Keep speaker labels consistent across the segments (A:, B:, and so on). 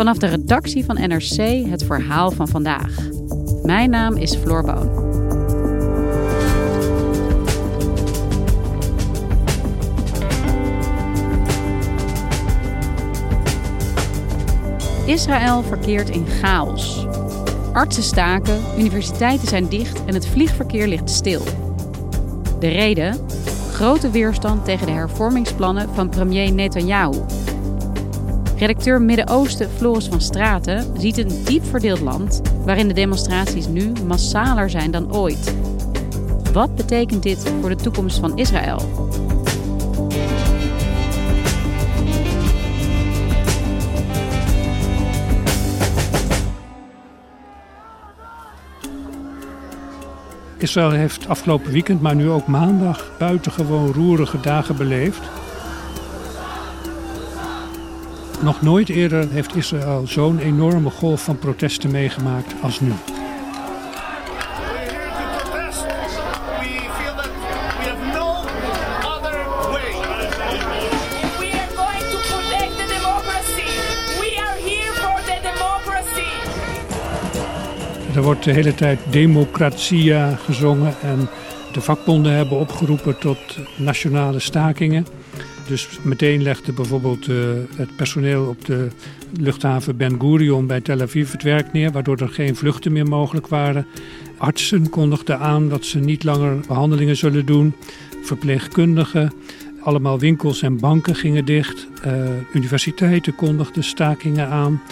A: Vanaf de redactie van NRC het verhaal van vandaag. Mijn naam is Floor Boon. Israël verkeert in chaos. Artsen staken, universiteiten zijn dicht en het vliegverkeer ligt stil. De reden? Grote weerstand tegen de hervormingsplannen van premier Netanyahu. Redacteur Midden-Oosten Floris van Straten ziet een diep verdeeld land waarin de demonstraties nu massaler zijn dan ooit. Wat betekent dit voor de toekomst van Israël?
B: Israël heeft afgelopen weekend, maar nu ook maandag, buitengewoon roerige dagen beleefd. Nog nooit eerder heeft Israël zo'n enorme golf van protesten meegemaakt als nu. Er wordt de hele tijd democratia gezongen en de vakbonden hebben opgeroepen tot nationale stakingen. Dus meteen legde bijvoorbeeld uh, het personeel op de luchthaven Ben Gurion bij Tel Aviv het werk neer, waardoor er geen vluchten meer mogelijk waren. Artsen kondigden aan dat ze niet langer behandelingen zullen doen. Verpleegkundigen, allemaal winkels en banken gingen dicht. Uh, universiteiten kondigden stakingen aan.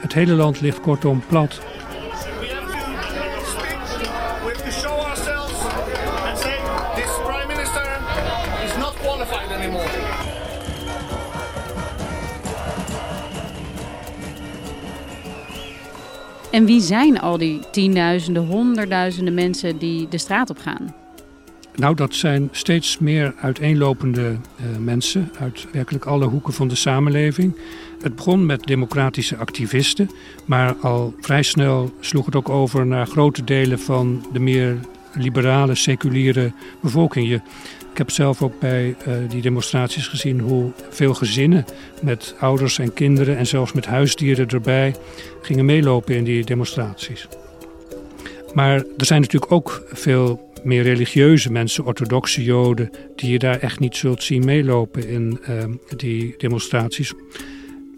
B: Het hele land ligt kortom plat.
A: En wie zijn al die tienduizenden, honderdduizenden mensen die de straat op gaan?
B: Nou, dat zijn steeds meer uiteenlopende uh, mensen uit werkelijk alle hoeken van de samenleving. Het begon met democratische activisten, maar al vrij snel sloeg het ook over naar grote delen van de meer liberale, seculiere bevolking. Ik heb zelf ook bij uh, die demonstraties gezien hoe veel gezinnen met ouders en kinderen en zelfs met huisdieren erbij gingen meelopen in die demonstraties. Maar er zijn natuurlijk ook veel meer religieuze mensen, orthodoxe joden, die je daar echt niet zult zien meelopen in uh, die demonstraties.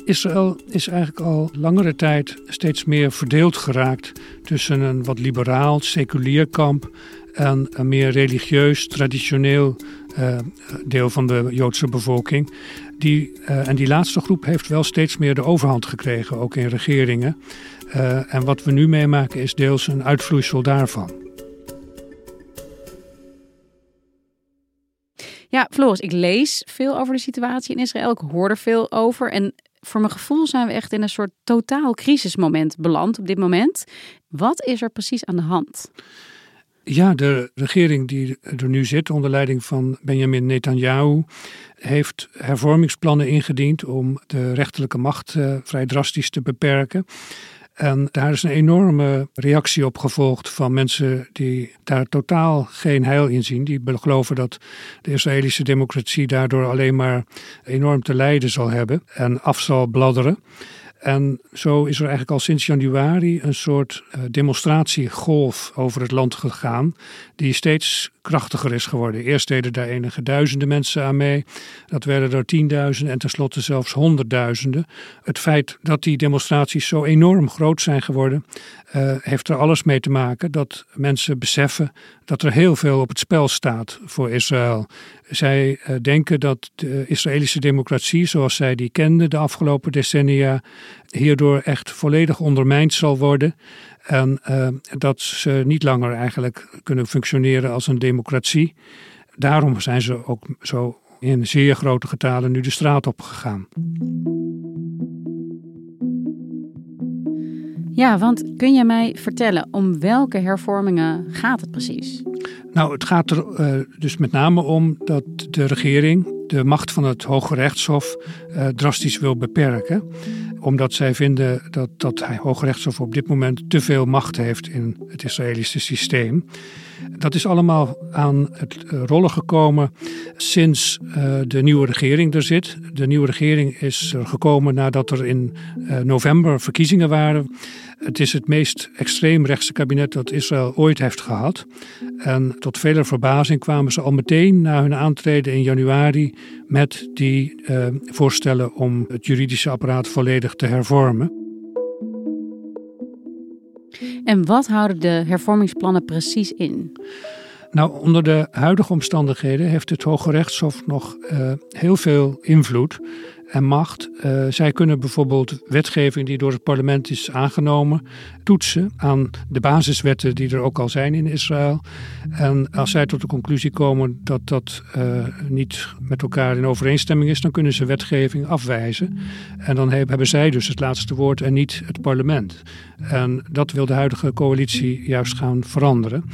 B: Israël is eigenlijk al langere tijd steeds meer verdeeld geraakt tussen een wat liberaal, seculier kamp en een meer religieus, traditioneel uh, deel van de Joodse bevolking. Die, uh, en die laatste groep heeft wel steeds meer de overhand gekregen, ook in regeringen. Uh, en wat we nu meemaken is deels een uitvloeisel daarvan.
A: Ja, Floris, ik lees veel over de situatie in Israël. Ik hoor er veel over. En voor mijn gevoel zijn we echt in een soort totaal crisismoment beland op dit moment. Wat is er precies aan de hand?
B: Ja, de regering die er nu zit onder leiding van Benjamin Netanyahu heeft hervormingsplannen ingediend om de rechterlijke macht uh, vrij drastisch te beperken. En daar is een enorme reactie op gevolgd van mensen die daar totaal geen heil in zien. Die geloven dat de Israëlische democratie daardoor alleen maar enorm te lijden zal hebben en af zal bladderen. En zo is er eigenlijk al sinds januari een soort uh, demonstratiegolf over het land gegaan, die steeds krachtiger is geworden. Eerst deden daar enige duizenden mensen aan mee, dat werden er tienduizenden en tenslotte zelfs honderdduizenden. Het feit dat die demonstraties zo enorm groot zijn geworden, uh, heeft er alles mee te maken dat mensen beseffen dat er heel veel op het spel staat voor Israël. Zij uh, denken dat de Israëlische democratie, zoals zij die kenden de afgelopen decennia, hierdoor echt volledig ondermijnd zal worden. En uh, dat ze niet langer eigenlijk kunnen functioneren als een democratie. Daarom zijn ze ook zo in zeer grote getalen nu de straat op gegaan.
A: Ja, want kun je mij vertellen om welke hervormingen gaat het precies?
B: Nou, het gaat er uh, dus met name om dat de regering de macht van het Hoge Rechtshof uh, drastisch wil beperken. Omdat zij vinden dat, dat het Hoge Rechtshof op dit moment te veel macht heeft in het Israëlische systeem. Dat is allemaal aan het eh, rollen gekomen sinds uh, de nieuwe regering er zit. De nieuwe regering is er gekomen nadat er in november verkiezingen waren. Het is het meest extreem rechtse kabinet dat Israël ooit heeft gehad. En tot vele verbazing kwamen ze al meteen na hun aantreden in januari met die voorstellen om het juridische apparaat volledig te hervormen.
A: En wat houden de hervormingsplannen precies in?
B: Nou, onder de huidige omstandigheden heeft het Hoge Rechtshof nog uh, heel veel invloed en macht. Uh, zij kunnen bijvoorbeeld wetgeving die door het parlement is aangenomen toetsen aan de basiswetten die er ook al zijn in Israël. En als zij tot de conclusie komen dat dat uh, niet met elkaar in overeenstemming is, dan kunnen ze wetgeving afwijzen. En dan hebben zij dus het laatste woord en niet het parlement. En dat wil de huidige coalitie juist gaan veranderen.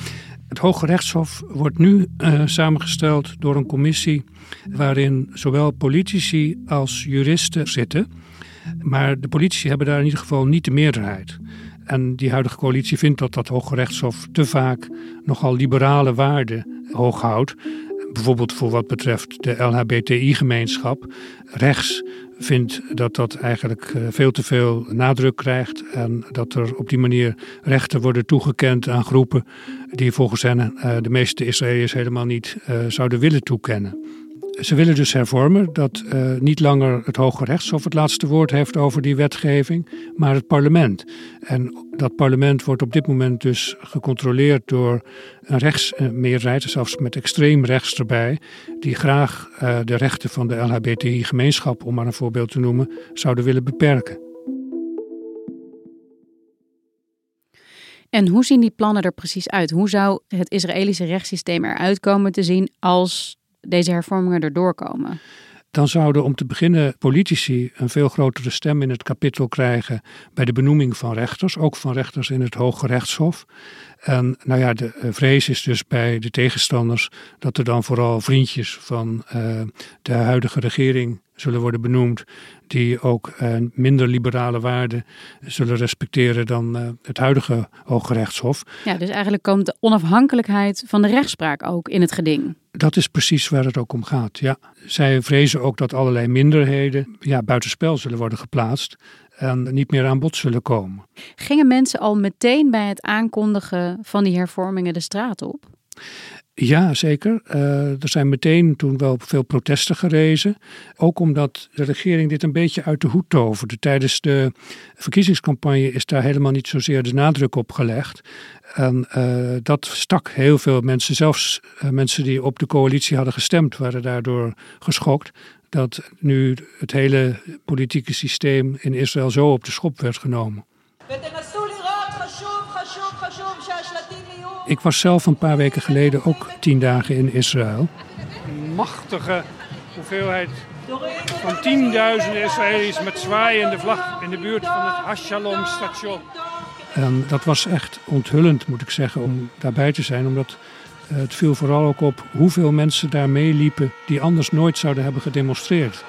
B: Het Hoge Rechtshof wordt nu uh, samengesteld door een commissie waarin zowel politici als juristen zitten. Maar de politici hebben daar in ieder geval niet de meerderheid. En die huidige coalitie vindt dat dat Hoge Rechtshof te vaak nogal liberale waarden hoog houdt. Bijvoorbeeld voor wat betreft de LHBTI-gemeenschap. Rechts vindt dat dat eigenlijk eh, veel te veel nadruk krijgt en dat er op die manier rechten worden toegekend aan groepen die volgens hen uh, de meeste Israëliërs helemaal niet uh, zouden willen toekennen. Ze willen dus hervormen dat uh, niet langer het Hoge Rechtshof het laatste woord heeft over die wetgeving, maar het parlement. En dat parlement wordt op dit moment dus gecontroleerd door een rechtsmeerderheid, zelfs met extreem rechts erbij, die graag uh, de rechten van de LHBTI-gemeenschap, om maar een voorbeeld te noemen, zouden willen beperken.
A: En hoe zien die plannen er precies uit? Hoe zou het Israëlische rechtssysteem eruit komen te zien als deze hervormingen erdoor komen?
B: Dan zouden om te beginnen politici een veel grotere stem in het kapittel krijgen bij de benoeming van rechters, ook van rechters in het Hoge Rechtshof. En nou ja, de vrees is dus bij de tegenstanders dat er dan vooral vriendjes van uh, de huidige regering zullen worden benoemd, die ook uh, minder liberale waarden zullen respecteren dan uh, het huidige Hoge Rechtshof.
A: Ja, dus eigenlijk komt de onafhankelijkheid van de rechtspraak ook in het geding.
B: Dat is precies waar het ook om gaat. Ja. Zij vrezen ook dat allerlei minderheden ja, buitenspel zullen worden geplaatst en niet meer aan bod zullen komen.
A: Gingen mensen al meteen bij het aankondigen van die hervormingen de straat op?
B: Ja, zeker. Uh, er zijn meteen toen wel veel protesten gerezen. Ook omdat de regering dit een beetje uit de hoed toverde. Tijdens de verkiezingscampagne is daar helemaal niet zozeer de nadruk op gelegd. En uh, dat stak heel veel mensen, zelfs uh, mensen die op de coalitie hadden gestemd, waren daardoor geschokt. Dat nu het hele politieke systeem in Israël zo op de schop werd genomen. Ik was zelf een paar weken geleden ook tien dagen in Israël. Een machtige hoeveelheid van tienduizenden Israëli's met zwaaiende vlag in de buurt van het Hashalom station. En dat was echt onthullend, moet ik zeggen, om daarbij te zijn. Omdat het viel vooral ook op hoeveel mensen daar meeliepen die anders nooit zouden hebben gedemonstreerd.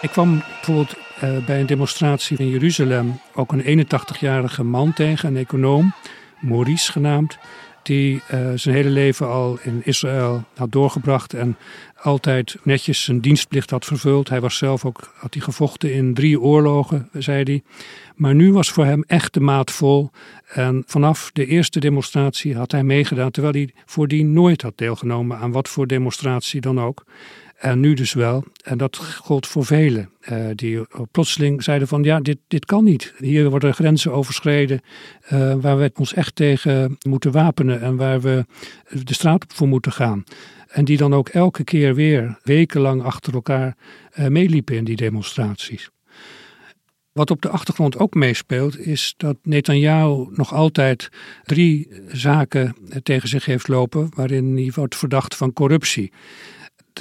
B: Ik kwam bijvoorbeeld uh, bij een demonstratie in Jeruzalem ook een 81-jarige man tegen, een econoom, Maurice genaamd, die uh, zijn hele leven al in Israël had doorgebracht en altijd netjes zijn dienstplicht had vervuld. Hij was zelf ook, had hij gevochten in drie oorlogen, zei hij. Maar nu was voor hem echt de maat vol. En vanaf de eerste demonstratie had hij meegedaan, terwijl hij voordien nooit had deelgenomen aan wat voor demonstratie dan ook. En nu dus wel. En dat gold voor velen. Uh, die plotseling zeiden van ja, dit, dit kan niet. Hier worden grenzen overschreden uh, waar we ons echt tegen moeten wapenen en waar we de straat op voor moeten gaan. En die dan ook elke keer weer wekenlang achter elkaar uh, meeliepen in die demonstraties. Wat op de achtergrond ook meespeelt, is dat Netanyahu nog altijd drie zaken tegen zich heeft lopen waarin hij wordt verdacht van corruptie.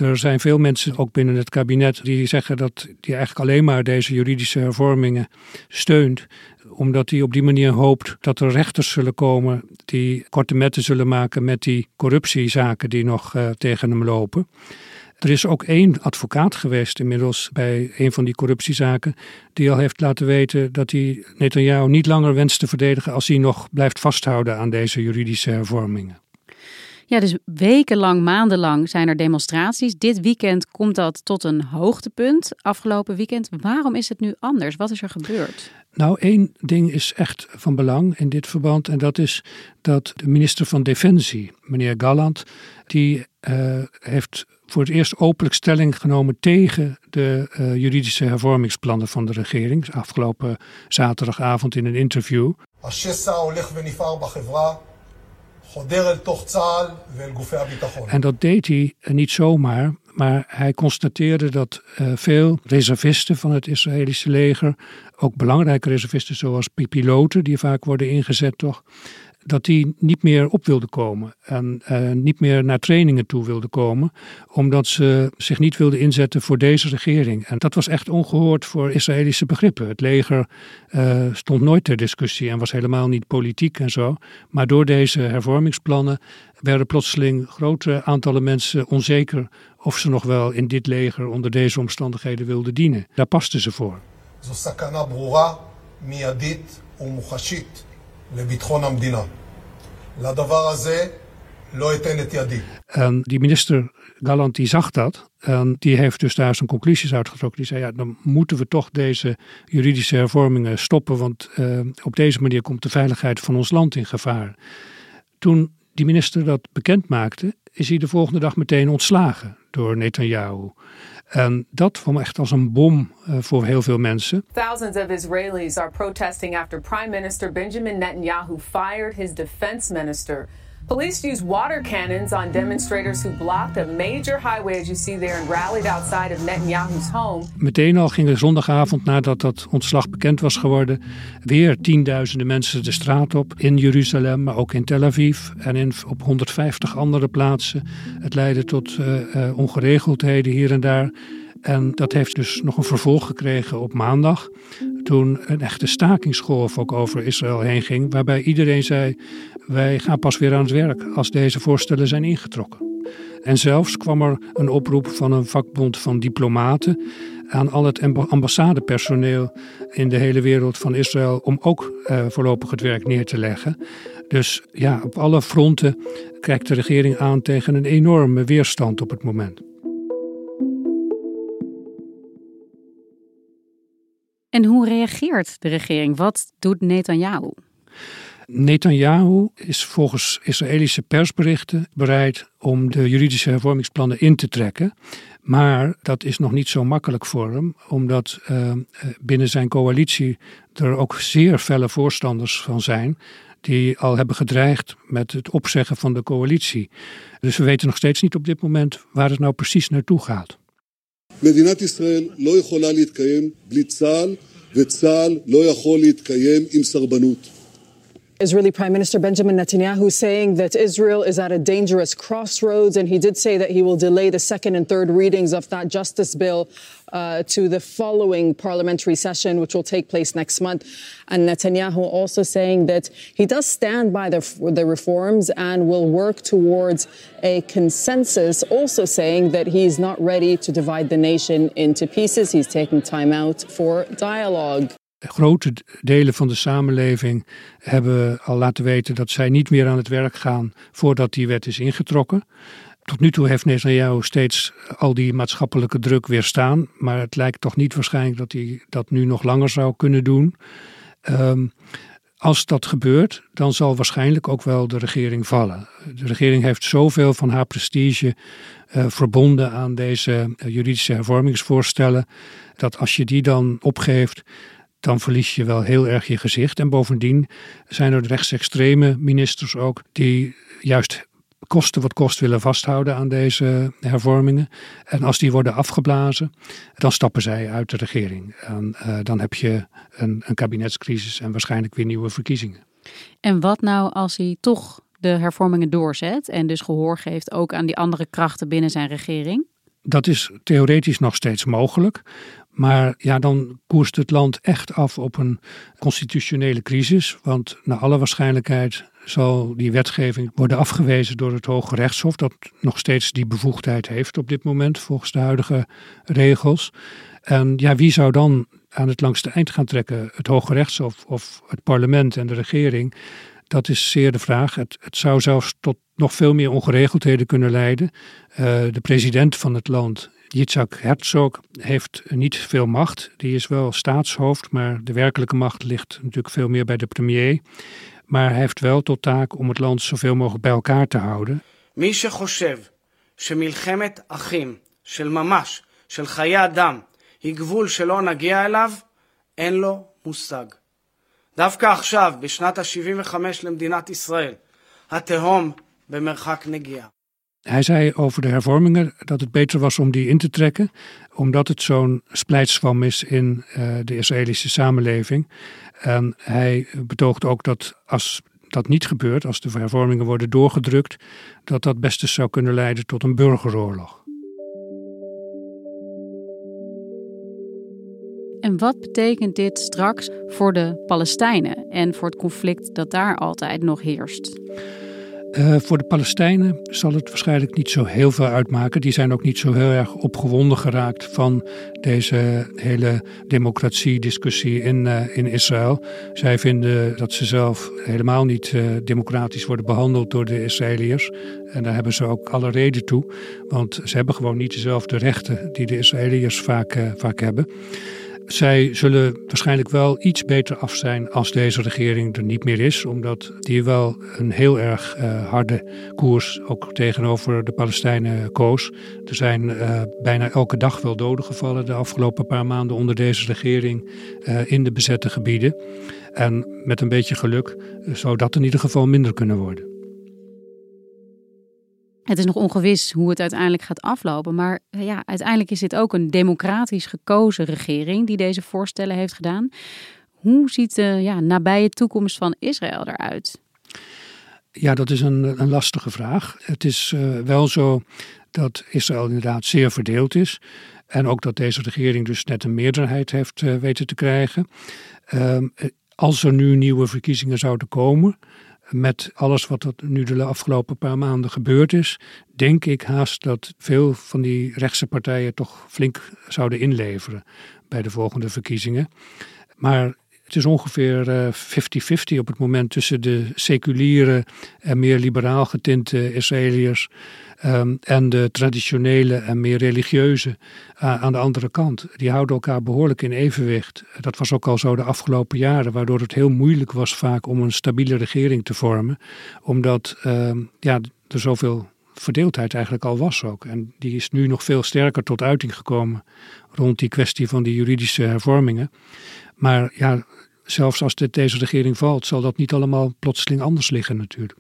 B: Er zijn veel mensen, ook binnen het kabinet, die zeggen dat hij eigenlijk alleen maar deze juridische hervormingen steunt omdat hij op die manier hoopt dat er rechters zullen komen die korte metten zullen maken met die corruptiezaken die nog uh, tegen hem lopen. Er is ook één advocaat geweest inmiddels bij een van die corruptiezaken, die al heeft laten weten dat hij Netanyahu niet langer wenst te verdedigen als hij nog blijft vasthouden aan deze juridische hervormingen.
A: Ja, dus wekenlang, maandenlang zijn er demonstraties. Dit weekend komt dat tot een hoogtepunt. Afgelopen weekend. Waarom is het nu anders? Wat is er gebeurd?
B: Nou, één ding is echt van belang in dit verband. En dat is dat de minister van Defensie, meneer Galland, die uh, heeft voor het eerst openlijk stelling genomen tegen de uh, juridische hervormingsplannen van de regering. Afgelopen zaterdagavond in een interview. En dat deed hij niet zomaar, maar hij constateerde dat uh, veel reservisten van het Israëlische leger, ook belangrijke reservisten zoals piloten, die vaak worden ingezet toch, dat die niet meer op wilden komen en uh, niet meer naar trainingen toe wilden komen, omdat ze zich niet wilden inzetten voor deze regering. En dat was echt ongehoord voor Israëlische begrippen. Het leger uh, stond nooit ter discussie en was helemaal niet politiek en zo. Maar door deze hervormingsplannen werden plotseling grote aantallen mensen onzeker of ze nog wel in dit leger onder deze omstandigheden wilden dienen. Daar pasten ze voor. לביטחון המדינה. לדבר הזה לא אתן את ידי. En die minister Gallant die zag dat en die heeft dus daar zijn conclusies uitgetrokken. Die zei ja, dan moeten we toch deze juridische hervormingen stoppen, want uh, op deze manier komt de veiligheid van ons land in gevaar. Toen die minister dat bekend maakte, is hij de volgende dag meteen ontslagen door Netanyahu. En dat kwam echt als een bom uh, voor heel veel mensen.
C: Thousands of Israelis are protesting after Prime Minister Benjamin Netanyahu fired his defense minister. Police used water cannons on demonstrators who blocked a major highway, you see there, and rallied outside of Netanyahu's home.
B: Meteen al gingen zondagavond, nadat dat ontslag bekend was geworden, weer tienduizenden mensen de straat op in Jeruzalem, maar ook in Tel Aviv en in, op 150 andere plaatsen. Het leidde tot uh, uh, ongeregeldheden hier en daar. En dat heeft dus nog een vervolg gekregen op maandag. Toen een echte stakingsgolf ook over Israël heen ging. Waarbij iedereen zei: Wij gaan pas weer aan het werk als deze voorstellen zijn ingetrokken. En zelfs kwam er een oproep van een vakbond van diplomaten aan al het ambassadepersoneel in de hele wereld van Israël om ook uh, voorlopig het werk neer te leggen. Dus ja, op alle fronten kijkt de regering aan tegen een enorme weerstand op het moment.
A: En hoe reageert de regering? Wat doet Netanyahu?
B: Netanyahu is volgens Israëlische persberichten bereid om de juridische hervormingsplannen in te trekken. Maar dat is nog niet zo makkelijk voor hem, omdat uh, binnen zijn coalitie er ook zeer felle voorstanders van zijn. Die al hebben gedreigd met het opzeggen van de coalitie. Dus we weten nog steeds niet op dit moment waar het nou precies naartoe gaat. מדינת ישראל לא יכולה להתקיים בלי צה"ל, וצה"ל לא יכול להתקיים עם סרבנות.
D: Israeli Prime Minister Benjamin Netanyahu saying that Israel is at a dangerous crossroads, and he did say that he will delay the second and third readings of that justice bill uh, to the following parliamentary session, which will take place next month. And Netanyahu also saying that he does stand by the, the reforms and will work towards a consensus, also saying that he's not ready to divide the nation into pieces. He's taking time out for dialogue.
B: Grote delen van de samenleving hebben al laten weten dat zij niet meer aan het werk gaan voordat die wet is ingetrokken. Tot nu toe heeft Netanyahu steeds al die maatschappelijke druk weerstaan, maar het lijkt toch niet waarschijnlijk dat hij dat nu nog langer zou kunnen doen. Um, als dat gebeurt, dan zal waarschijnlijk ook wel de regering vallen. De regering heeft zoveel van haar prestige uh, verbonden aan deze uh, juridische hervormingsvoorstellen, dat als je die dan opgeeft, dan verlies je wel heel erg je gezicht. En bovendien zijn er rechtsextreme ministers ook die juist kosten wat kost willen vasthouden aan deze hervormingen. En als die worden afgeblazen, dan stappen zij uit de regering. En uh, dan heb je een, een kabinetscrisis en waarschijnlijk weer nieuwe verkiezingen.
A: En wat nou als hij toch de hervormingen doorzet en dus gehoor geeft ook aan die andere krachten binnen zijn regering?
B: Dat is theoretisch nog steeds mogelijk. Maar ja, dan koerst het land echt af op een constitutionele crisis. Want naar alle waarschijnlijkheid zal die wetgeving worden afgewezen door het Hoge Rechtshof, dat nog steeds die bevoegdheid heeft op dit moment volgens de huidige regels. En ja, wie zou dan aan het langste eind gaan trekken? Het Hoge Rechtshof of het parlement en de regering? Dat is zeer de vraag. Het, het zou zelfs tot nog veel meer ongeregeldheden kunnen leiden. Uh, de president van het land, Yitzhak Herzog, heeft niet veel macht. Die is wel staatshoofd, maar de werkelijke macht ligt natuurlijk veel meer bij de premier. Maar hij heeft wel tot taak om het land zoveel mogelijk bij elkaar te houden.
E: מי שחושב שמלחמת אחים של ממש, של חיי אדם, היא גבול שלא נגיע אליו, אין לו מושג. דווקא עכשיו, בשנת ה-75 למדינת ישראל, התהום במרחק נגיעה.
B: Hij zei over de hervormingen dat het beter was om die in te trekken, omdat het zo'n splijtswam is in uh, de Israëlische samenleving. En hij betoogt ook dat als dat niet gebeurt, als de hervormingen worden doorgedrukt, dat dat best eens zou kunnen leiden tot een burgeroorlog.
A: En wat betekent dit straks voor de Palestijnen en voor het conflict dat daar altijd nog heerst?
B: Uh, voor de Palestijnen zal het waarschijnlijk niet zo heel veel uitmaken. Die zijn ook niet zo heel erg opgewonden geraakt van deze hele democratie-discussie in, uh, in Israël. Zij vinden dat ze zelf helemaal niet uh, democratisch worden behandeld door de Israëliërs. En daar hebben ze ook alle reden toe, want ze hebben gewoon niet dezelfde rechten die de Israëliërs vaak, vaak hebben. Zij zullen waarschijnlijk wel iets beter af zijn als deze regering er niet meer is, omdat die wel een heel erg uh, harde koers ook tegenover de Palestijnen koos. Er zijn uh, bijna elke dag wel doden gevallen de afgelopen paar maanden onder deze regering uh, in de bezette gebieden. En met een beetje geluk zou dat in ieder geval minder kunnen worden.
A: Het is nog ongewis hoe het uiteindelijk gaat aflopen. Maar ja, uiteindelijk is dit ook een democratisch gekozen regering die deze voorstellen heeft gedaan. Hoe ziet de ja, nabije toekomst van Israël eruit?
B: Ja, dat is een, een lastige vraag. Het is uh, wel zo dat Israël inderdaad zeer verdeeld is. En ook dat deze regering dus net een meerderheid heeft uh, weten te krijgen. Uh, als er nu nieuwe verkiezingen zouden komen, met alles wat er nu de afgelopen paar maanden gebeurd is, denk ik haast dat veel van die rechtse partijen toch flink zouden inleveren bij de volgende verkiezingen. Maar is ongeveer 50-50 uh, op het moment tussen de seculiere en meer liberaal getinte Israëliërs um, en de traditionele en meer religieuze uh, aan de andere kant. Die houden elkaar behoorlijk in evenwicht. Dat was ook al zo de afgelopen jaren, waardoor het heel moeilijk was vaak om een stabiele regering te vormen, omdat um, ja, er zoveel verdeeldheid eigenlijk al was ook. En die is nu nog veel sterker tot uiting gekomen rond die kwestie van die juridische hervormingen. Maar ja, zelfs als deze regering valt, zal dat niet allemaal plotseling anders liggen natuurlijk.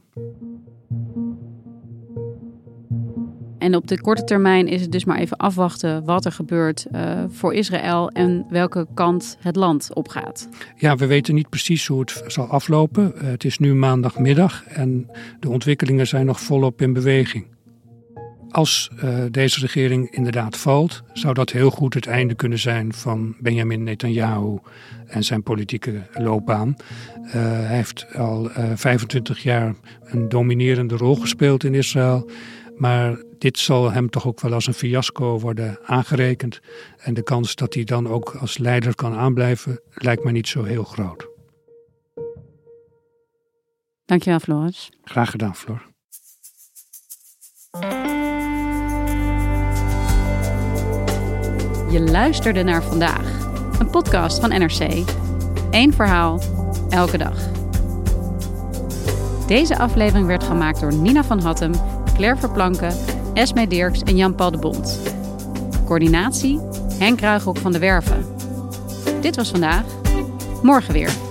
A: En op de korte termijn is het dus maar even afwachten wat er gebeurt uh, voor Israël en welke kant het land opgaat.
B: Ja, we weten niet precies hoe het zal aflopen. Uh, het is nu maandagmiddag en de ontwikkelingen zijn nog volop in beweging. Als uh, deze regering inderdaad valt, zou dat heel goed het einde kunnen zijn van Benjamin Netanyahu en zijn politieke loopbaan. Uh, hij heeft al uh, 25 jaar een dominerende rol gespeeld in Israël. Maar dit zal hem toch ook wel als een fiasco worden aangerekend. En de kans dat hij dan ook als leider kan aanblijven, lijkt me niet zo heel groot.
A: Dankjewel, Floris.
B: Graag gedaan, Flor.
A: Je luisterde naar vandaag, een podcast van NRC. Eén verhaal, elke dag. Deze aflevering werd gemaakt door Nina van Hattem, Claire Verplanken, Esme Dirks en Jan-Paul de Bond. Coördinatie, Henk Ruigrok van de Werven. Dit was vandaag. Morgen weer.